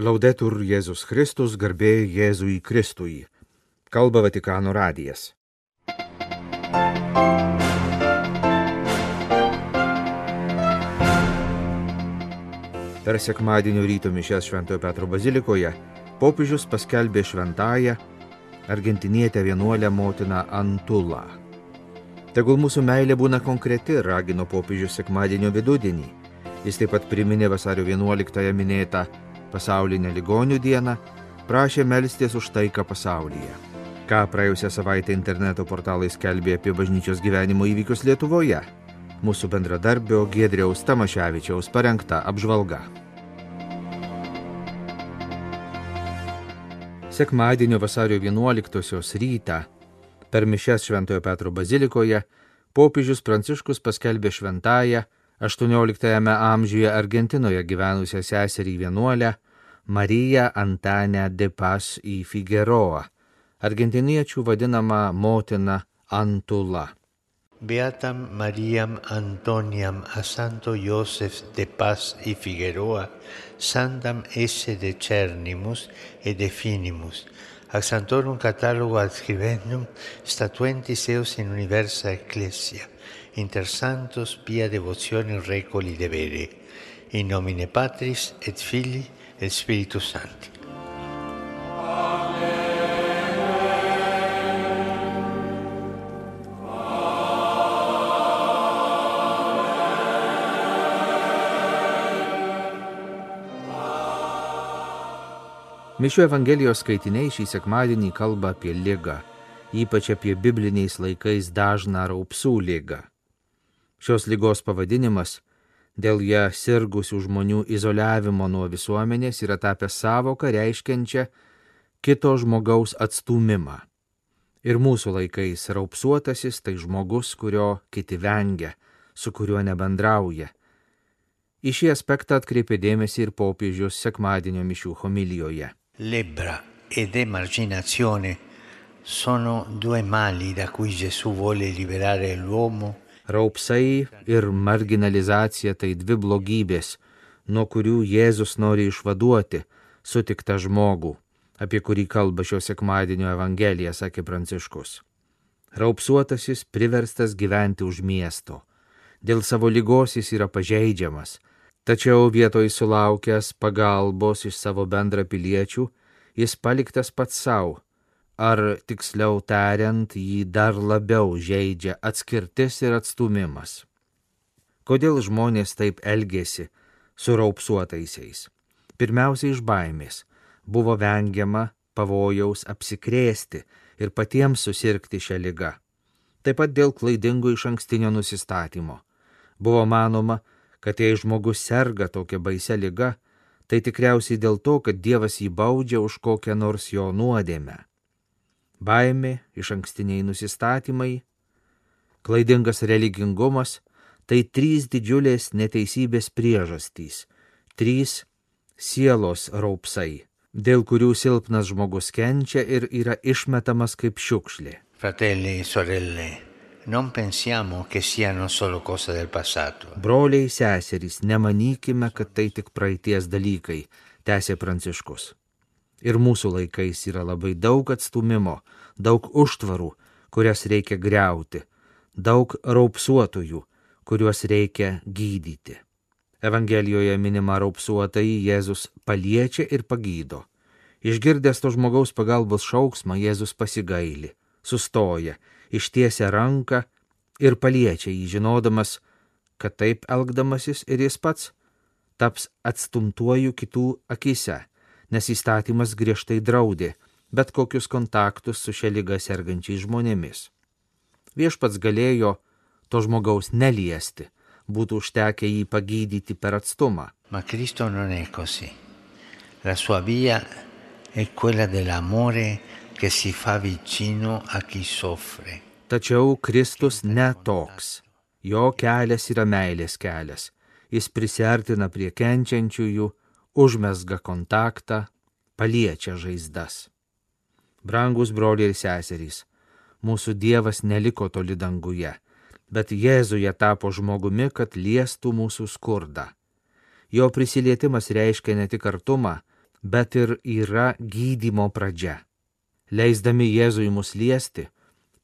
Laudetur Jėzus Kristus, garbė Jėzui Kristui. Kalba Vatikano radijas. Per sekmadienio ryto mišęs Šventojo Petro bazilikoje popiežius paskelbė šventąją argentinietę vienuolę motiną Antulą. Tegul mūsų meilė būna konkreti, ragino popiežius sekmadienio vidudienį. Jis taip pat priminė vasario 11-ąją minėtą pasaulinę ligonių dieną, prašė melstis už taiką pasaulyje. Ką praėjusią savaitę interneto portalai skelbė apie bažnyčios gyvenimo įvykius Lietuvoje. Mūsų bendradarbio Gedriaus Tamaševičiaus parengta apžvalga. Sekmadienio vasario 11-osios rytą per mišes Šventojo Petro bazilikoje popiežius Pranciškus paskelbė šventąją XVIII amžiuje Argentinoje gyvenusią seserį vienuolę Mariją Antanę de Pas į Figueroa, argentiniečių vadinamą motiną Antula. Beatam Mariam Antoniam a Santo Joseph de Paz y Figueroa, Santam esse de Cernimus e de Finimus, ac Santorum catalogo adscribendum statuentis eos in universa ecclesia, inter santos pia devotione recoli devere, in nomine Patris et Filii et Spiritus Sancti. Mišių Evangelijos skaitiniai šį sekmadienį kalba apie lygą, ypač apie bibliniais laikais dažną raupsų lygą. Šios lygos pavadinimas dėl ją sirgusių žmonių izoliavimo nuo visuomenės yra tapęs savoką reiškiančią kito žmogaus atstumimą. Ir mūsų laikais raupsuotasis tai žmogus, kurio kiti vengia, su kuriuo nebendrauja. Į šį aspektą atkreipė dėmesį ir popiežius sekmadienio mišių homilijoje. Lebbra ed emarginazione sono due mali da cui Gesù vuole liberare l'uomo Raupsai ir marginalizacija tai dvi blogybės, nuo kurių Jėzus nori išvaduoti sutiktą žmogų, apie kurį kalba šio sekmadienio Evangelija, sakė Pranciškus. Raupsuotasis priverstas gyventi už miesto. Dėl savo lygos jis yra pažeidžiamas, tačiau vietoj sulaukęs pagalbos iš savo bendrapiliečių, jis paliktas pats savo ar tiksliau tariant, jį dar labiau žaidžia atskirtis ir atstumimas. Kodėl žmonės taip elgėsi su raupsuotaisiais? Pirmiausia, iš baimės buvo vengiama pavojaus apsikrėsti ir patiems susirgti šią ligą. Taip pat dėl klaidingo iš ankstinio nusistatymo. Buvo manoma, kad jei žmogus serga tokia baise lyga, tai tikriausiai dėl to, kad Dievas jį baudžia už kokią nors jo nuodėmę baimė, iš ankstiniai nusistatymai, klaidingas religingumas - tai trys didžiulės neteisybės priežastys, trys sielos raupsai, dėl kurių silpnas žmogus kenčia ir yra išmetamas kaip šiukšlė. Fratelli, sorelle, non pensiamo che siano solo cose del passato. Broliai seserys, nemanykime, kad tai tik praeities dalykai, tęsė Pranciškus. Ir mūsų laikais yra labai daug atstumimo, daug užtvarų, kurias reikia greuti, daug raupsuotojų, kuriuos reikia gydyti. Evangelijoje minima raupsuotai Jėzus paliečia ir pagydo. Išgirdęs to žmogaus pagalbos šauksmą, Jėzus pasigaili, sustoja, ištiesia ranką ir paliečia jį, žinodamas, kad taip elgdamasis ir jis pats taps atstumtuoju kitų akise nes įstatymas griežtai draudė bet kokius kontaktus su šia lyga sergančiais žmonėmis. Viešpats galėjo to žmogaus neliesti, būtų užtekę jį pagydyti per atstumą. Ma Cristo non è così. La sua via è quella dell'amore che si fa vicino a chi soffre. Tačiau Kristus netoks. Jo kelias yra meilės kelias. Jis prisertina prie kenčiančiųjų, užmesga kontaktą, paliečia žaizdas. Brangus broliai ir seserys, mūsų Dievas neliko toli danguje, bet Jėzuje tapo žmogumi, kad liestų mūsų skurdą. Jo prisilietimas reiškia ne tik artumą, bet ir yra gydymo pradžia. Leisdami Jėzui mus liesti,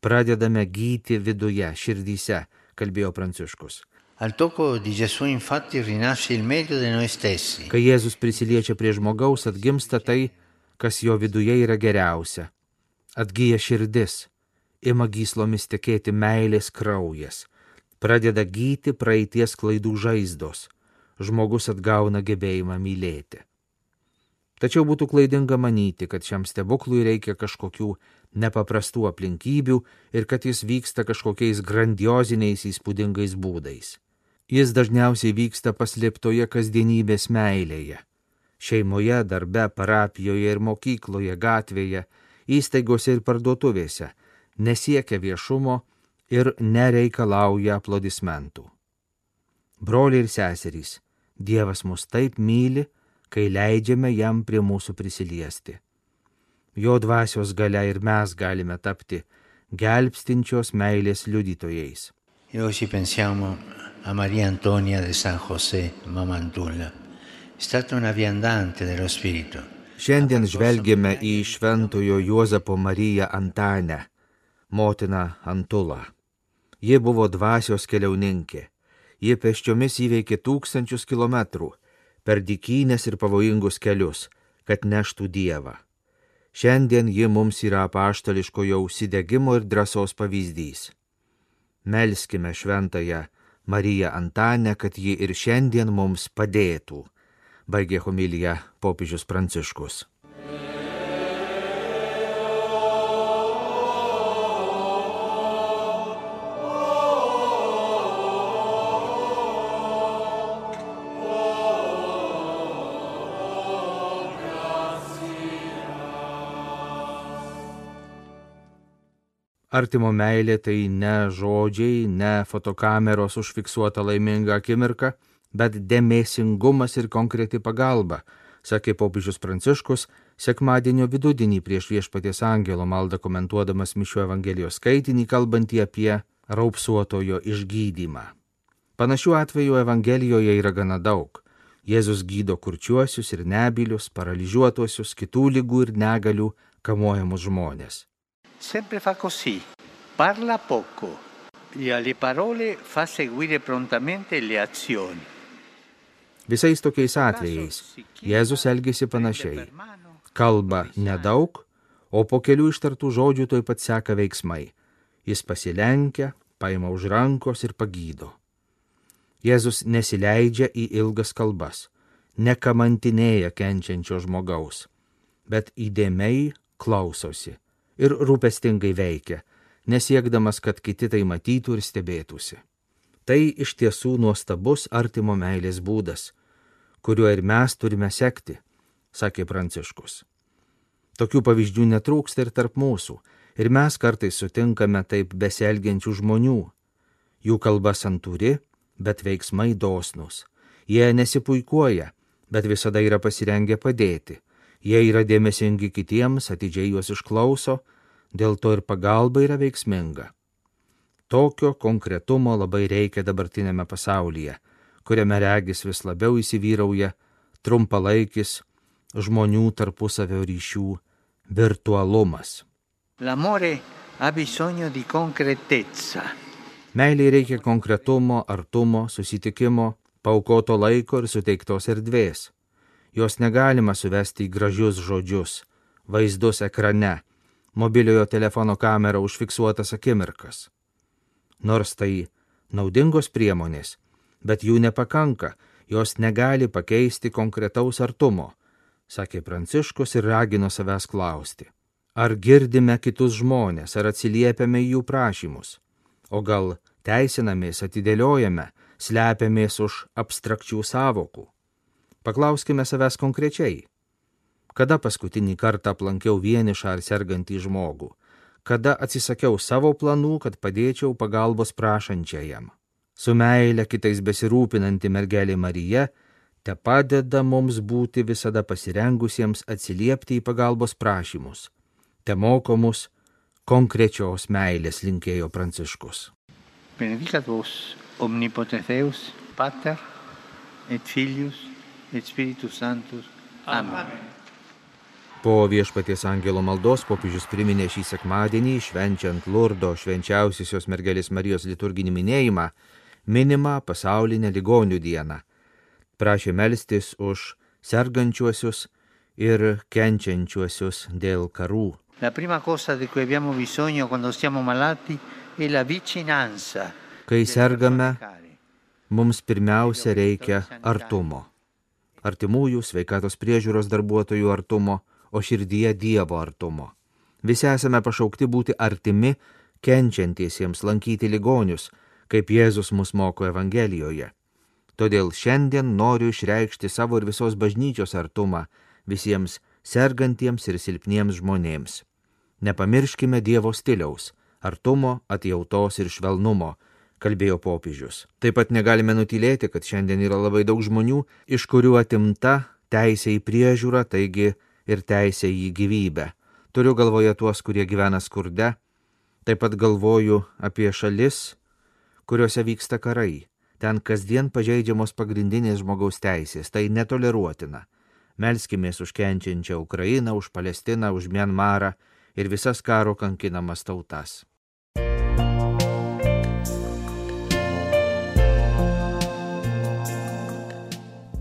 pradedame gyti viduje, širdyse, kalbėjo Pranciškus. Al tocco di Gesù infatti rinasce il meglio di noi stessi. Kai Jėzus prisiliečia prie žmogaus, atgimsta tai, kas jo viduje yra geriausia. Atgyja širdis, ima gyslomis tekėti meilės kraujas, pradeda gyti praeities klaidų žaizdos, žmogus atgauna gebėjimą mylėti. Tačiau būtų klaidinga manyti, kad šiam stebuklui reikia kažkokių nepaprastų aplinkybių ir kad jis vyksta kažkokiais grandioziniais įspūdingais būdais. Jis dažniausiai vyksta paslėptoje kasdienybės meilėje - šeimoje, darbe, parapijoje ir mokykloje, gatvėje, įstaigose ir parduotuvėse, nesiekia viešumo ir nereikalauja aplodismentų. Broliai ir seserys, Dievas mus taip myli, kai leidžiame jam prie mūsų prisiliesti. Jo dvasios gale ir mes galime tapti gelbstinčios meilės liudytojais. E oggi pensiamo a Maria Antonia de San José Mamandulla. È stata una viandante dello Spirito. Šiandien žvelgiame į šventojo Juozapo Mariją Antanę, motiną Antulą. Ji buvo dvasios keliauninkė. Ji peščiomis įveikė tūkstančius kilometrų per dikynės ir pavojingus kelius, kad neštų Dievą. Šiandien ji mums yra apaštališkojo užsidegimo ir drąsos pavyzdys. Melskime šventąją Mariją Antanę, kad ji ir šiandien mums padėtų, baigė homiliją popiežius Pranciškus. Artimo meilė tai ne žodžiai, ne fotokameros užfiksuota laiminga akimirka, bet dėmesingumas ir konkreti pagalba, sakė popiežius Pranciškus sekmadienio vidudienį prieš viešpaties angelo maldą komentuodamas Mišio Evangelijos skaitinį, kalbantį apie raupsuotojo išgydymą. Panašių atvejų Evangelijoje yra gana daug. Jėzus gydo kurčiuosius ir nebilius, paralyžiuotuosius, kitų lygų ir negalių kamuojamus žmonės. Sempre fa così, parla poco e alle parole fa seguire prontamente le azioni. Visais tokiais atvejais Jėzus elgesi panašiai. Kalba nedaug, o po kelių ištartų žodžių toj pat seka veiksmai. Jis pasilenkia, paima už rankos ir pagydo. Jėzus nesileidžia į ilgas kalbas, nekamantinėja kenčiančio žmogaus, bet įdėmiai klausosi ir rūpestingai veikia, nesiekdamas, kad kiti tai matytų ir stebėtųsi. Tai iš tiesų nuostabus artimo meilės būdas, kuriuo ir mes turime sekti, sakė Pranciškus. Tokių pavyzdžių netrūksta ir tarp mūsų, ir mes kartais sutinkame taip besielgiančių žmonių. Jų kalba santūri, bet veiksmai dosnus. Jie nesipuikuoja, bet visada yra pasirengę padėti. Jie yra dėmesingi kitiems, atidžiai juos išklauso, dėl to ir pagalba yra veiksminga. Tokio konkretumo labai reikia dabartinėme pasaulyje, kuriame regis vis labiau įsivyrauja trumpalaikis žmonių tarpusavio ryšių virtualumas. Meiliai reikia konkretumo, artumo, susitikimo, paukoto laiko ir suteiktos erdvės. Jos negalima suvesti į gražius žodžius, vaizdus ekrane, mobiliojo telefono kamera užfiksuotas akimirkas. Nors tai naudingos priemonės, bet jų nepakanka, jos negali pakeisti konkretaus artumo, sakė Pranciškus ir ragino savęs klausti. Ar girdime kitus žmonės, ar atsiliepiame jų prašymus, o gal teisinamės, atidėliojame, slepiamės už abstrakčių savokų. Paklauskime savęs konkrečiai. Kada paskutinį kartą aplankiau vienišą ar sergantį žmogų? Kada atsisakiau savo planų, kad padėčiau pagalbos prašančiajam? Su meile kitais besirūpinanti mergelė Marija te padeda mums būti visada pasirengusiems atsiliepti į pagalbos prašymus. Te moko mus konkrečios meilės linkėjo Pranciškus. Benedicat vos omnipotens Deus, Pater et Filius et Spiritus Sanctus. Amen. Amen. Po viešpaties angelo maldos popiežius priminė šį sekmadienį, švenčiant Lurdo švenčiausiosios mergelės Marijos liturginį minėjimą, minimą pasaulinę ligonių dieną. Prašė melstis už sergančiuosius ir kenčiančiuosius dėl karų. La prima cosa di cui abbiamo bisogno quando siamo malati è la vicinanza. Kai sergame, mums pirmiausia reikia artumo. Artimųjų, sveikatos priežiūros darbuotojų artumo, o širdyje Dievo artumo. Visi esame pašaukti būti artimi, kenčiantiesiems lankyti ligonius, kaip Jėzus mus moko Evangelijoje. Todėl šiandien noriu išreikšti savo ir visos bažnyčios artumą visiems sergantiems ir silpniems žmonėms. Nepamirškime Dievo stiliaus - artumo, atjautos ir švelnumo, kalbėjo popiežius. Taip pat negalime nutylėti, kad šiandien yra labai daug žmonių, iš kurių atimta teisė į priežiūrą, taigi ir teisė į gyvybę. Turiu galvoje tuos, kurie gyvena skurde, taip pat galvoju apie šalis, kuriuose vyksta karai. Ten kasdien pažeidžiamos pagrindinės žmogaus teisės, tai netoleruotina. Melskimės už kenčiančią Ukrainą, už Palestiną, už Mianmarą ir visas karo kankinamas tautas.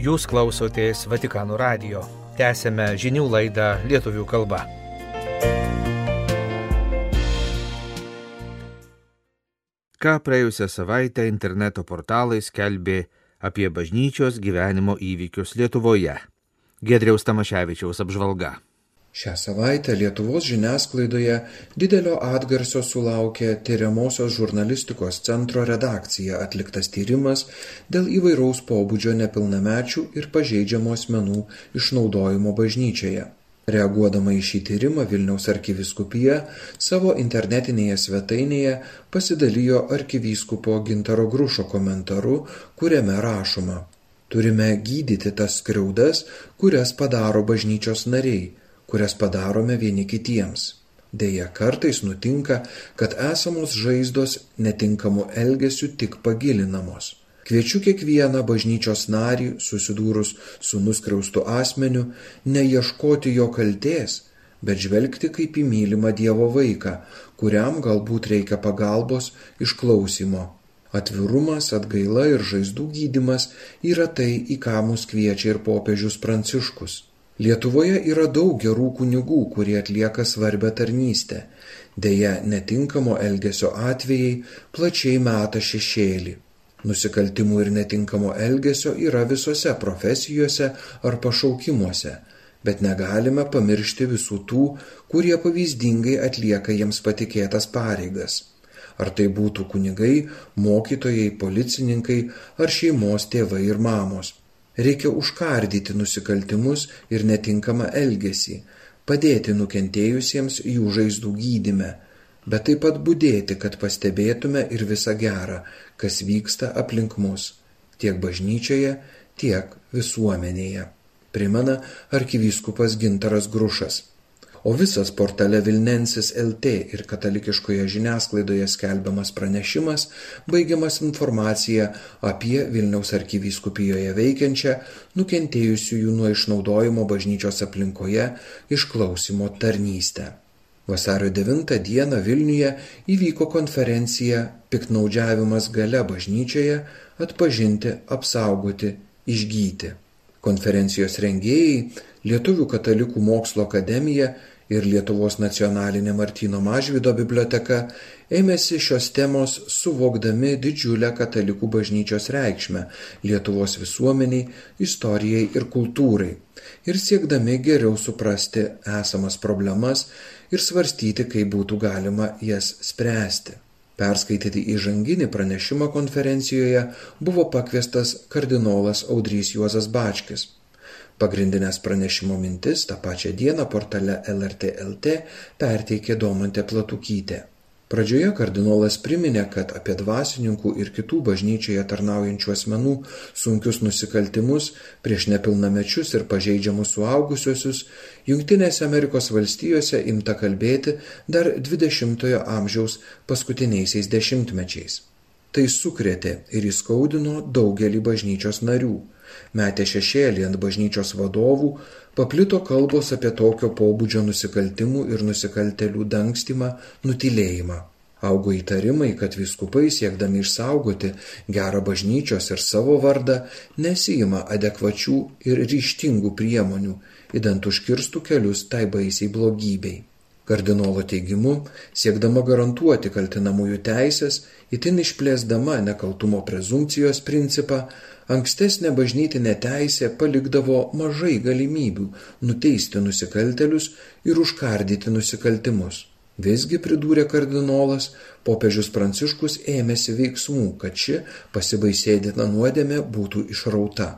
Jūs klausotės Vatikano radio. Tęsėme žinių laidą lietuvių kalba. ką praėjusią savaitę interneto portalai skelbė apie bažnyčios gyvenimo įvykius Lietuvoje. Gedriaus Tamaševičiaus apžvalga. Šią savaitę Lietuvos žiniasklaidoje didelio atgarsio sulaukė tyriamosios žurnalistikos centro redakcija atliktas tyrimas dėl įvairaus pobūdžio nepilnamečių ir pažeidžiamų asmenų išnaudojimo bažnyčioje. Reaguodama į šį tyrimą Vilniaus arkiviskupija savo internetinėje svetainėje pasidalijo arkivyskupo Gintaro Grušo komentaru, kuriame rašoma Turime gydyti tas skriaudas, kurias padaro bažnyčios nariai, kurias padarome vieni kitiems. Deja, kartais nutinka, kad esamos žaizdos netinkamų elgesių tik pagilinamos. Kviečiu kiekvieną bažnyčios narį, susidūrus su nuskriaustu asmeniu, neieškoti jo kalties, bet žvelgti kaip į mylimą Dievo vaiką, kuriam galbūt reikia pagalbos išklausimo. Atvirumas, atgaila ir žaizdų gydimas yra tai, į ką mus kviečia ir popiežius Pranciškus. Lietuvoje yra daug gerų kunigų, kurie atlieka svarbę tarnystę. Deja, netinkamo elgesio atvejai plačiai meta šešėlį. Nusikaltimų ir netinkamo elgesio yra visose profesijose ar pašaukimuose, bet negalime pamiršti visų tų, kurie pavyzdingai atlieka jiems patikėtas pareigas. Ar tai būtų kunigai, mokytojai, policininkai ar šeimos tėvai ir mamos. Reikia užkardyti nusikaltimus ir netinkamą elgesį, padėti nukentėjusiems jų žaizdų gydime bet taip pat būdėti, kad pastebėtume ir visą gerą, kas vyksta aplink mus, tiek bažnyčioje, tiek visuomenėje. Primena arkivyskupas Gintaras Grušas. O visas portale Vilnensis LT ir katalikiškoje žiniasklaidoje skelbiamas pranešimas baigiamas informacija apie Vilniaus arkivyskupijoje veikiančią nukentėjusiųjų nuo išnaudojimo bažnyčios aplinkoje išklausimo tarnystę. Vasario 9 dieną Vilniuje įvyko konferencija Piknaudžiavimas gale bažnyčioje atpažinti, apsaugoti, išgyti. Konferencijos rengėjai Lietuvių katalikų mokslo akademija ir Lietuvos nacionalinė Martino Mažvido biblioteka ėmėsi šios temos suvokdami didžiulę katalikų bažnyčios reikšmę Lietuvos visuomeniai, istorijai ir kultūrai ir siekdami geriau suprasti esamas problemas ir svarstyti, kaip būtų galima jas spręsti. Perskaityti įžanginį pranešimą konferencijoje buvo pakviestas kardinolas Audrys Juozas Bačkis. Pagrindinės pranešimo mintis tą pačią dieną portale LRT LT perteikė Domantė Platukytė. Pradžioje kardinolas priminė, kad apie dvasininkų ir kitų bažnyčioje tarnaujančių asmenų sunkius nusikaltimus prieš nepilnamečius ir pažeidžiamus suaugusiosius Junktinėse Amerikos valstijose imta kalbėti dar 20-ojo amžiaus paskutiniaisiais dešimtmečiais. Tai sukrėtė ir įskaudino daugelį bažnyčios narių metė šešėlį ant bažnyčios vadovų, paplito kalbos apie tokio pobūdžio nusikaltimų ir nusikaltelių dangstimą, nutilėjimą. Augo įtarimai, kad viskupai siekdami išsaugoti gerą bažnyčios ir savo vardą nesijima adekvačių ir ryštingų priemonių, įdant užkirstų kelius tai baisiai blogybei. Kardinolo teigimu, siekdama garantuoti kaltinamųjų teisės, itin išplėsdama nekaltumo prezumcijos principą, ankstesnė bažnytinė teisė palikdavo mažai galimybių nuteisti nusikaltelius ir užkardyti nusikaltimus. Visgi, pridūrė kardinolas, popiežius Pranciškus ėmėsi veiksmų, kad ši pasibaisėdina nuodėmė būtų išrauta.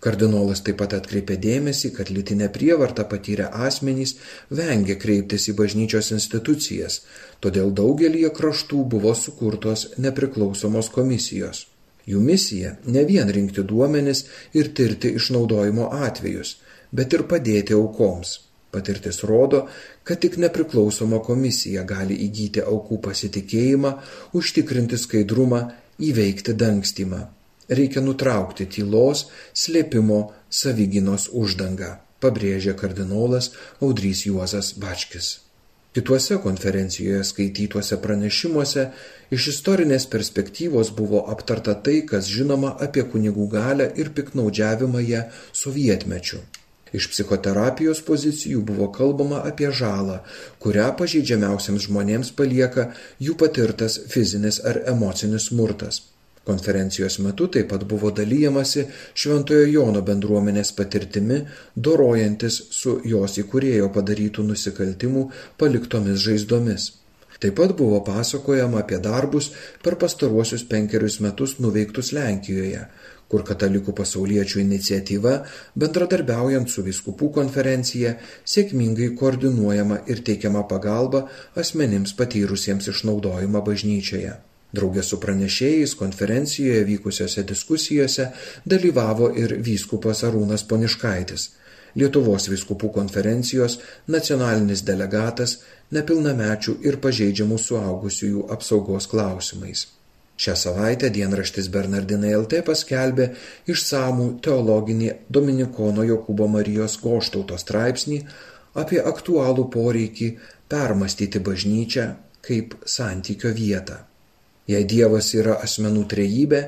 Kardinolas taip pat atkreipė dėmesį, kad litinę prievartą patyrę asmenys vengia kreiptis į bažnyčios institucijas, todėl daugelį kraštų buvo sukurtos nepriklausomos komisijos. Jų misija ne vien rinkti duomenis ir tirti išnaudojimo atvejus, bet ir padėti aukoms. Patirtis rodo, kad tik nepriklausoma komisija gali įgyti aukų pasitikėjimą, užtikrinti skaidrumą, įveikti dangstymą. Reikia nutraukti tylos, slėpimo, savyginos uždangą, pabrėžė kardinolas Audrys Juozas Bačkis. Kituose konferencijoje skaitytuose pranešimuose iš istorinės perspektyvos buvo aptarta tai, kas žinoma apie kunigų galę ir piknaudžiavimą ją sovietmečiu. Iš psichoterapijos pozicijų buvo kalbama apie žalą, kurią pažeidžiamiausiams žmonėms palieka jų patirtas fizinis ar emocinis smurtas. Konferencijos metu taip pat buvo dalyjamasi Šventojo Jono bendruomenės patirtimi, dorojantis su jos įkurėjo padarytų nusikaltimų paliktomis žaizdomis. Taip pat buvo pasakojama apie darbus per pastaruosius penkerius metus nuveiktus Lenkijoje, kur katalikų pasauliečių iniciatyva, bendradarbiaujant su viskupų konferencija, sėkmingai koordinuojama ir teikiama pagalba asmenims patyrusiems išnaudojimą bažnyčioje. Draugė su pranešėjais konferencijoje vykusiose diskusijose dalyvavo ir vyskupas Arūnas Poniškaitis, Lietuvos vyskupų konferencijos nacionalinis delegatas nepilnamečių ir pažeidžiamų suaugusiųjų apsaugos klausimais. Šią savaitę dienraštis Bernardinai LT paskelbė išsamų teologinį Dominikono Jokūbo Marijos Goštauto straipsnį apie aktualų poreikį permastyti bažnyčią kaip santykio vietą. Jei Dievas yra asmenų trejybė,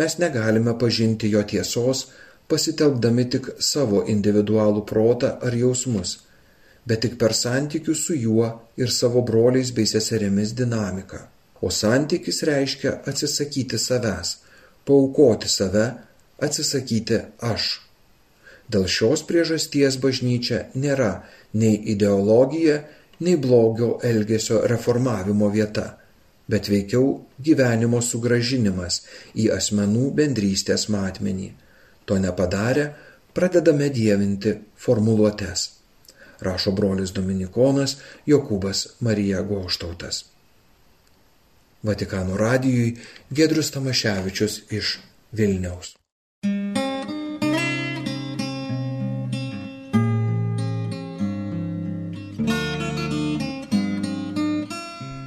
mes negalime pažinti jo tiesos, pasitelkdami tik savo individualų protą ar jausmus, bet tik per santykių su juo ir savo broliais bei seserėmis dinamiką. O santykis reiškia atsisakyti savęs, paukoti save, atsisakyti aš. Dėl šios priežasties bažnyčia nėra nei ideologija, nei blogio elgesio reformavimo vieta, bet veikiau gyvenimo sugražinimas į asmenų bendrystės matmenį. To nepadarę, pradedame dievinti formuluotės. Rašo brolis Dominikonas Jokūbas Marija Goštautas. Vatikano radijui Gedrius Tamaševičius iš Vilniaus.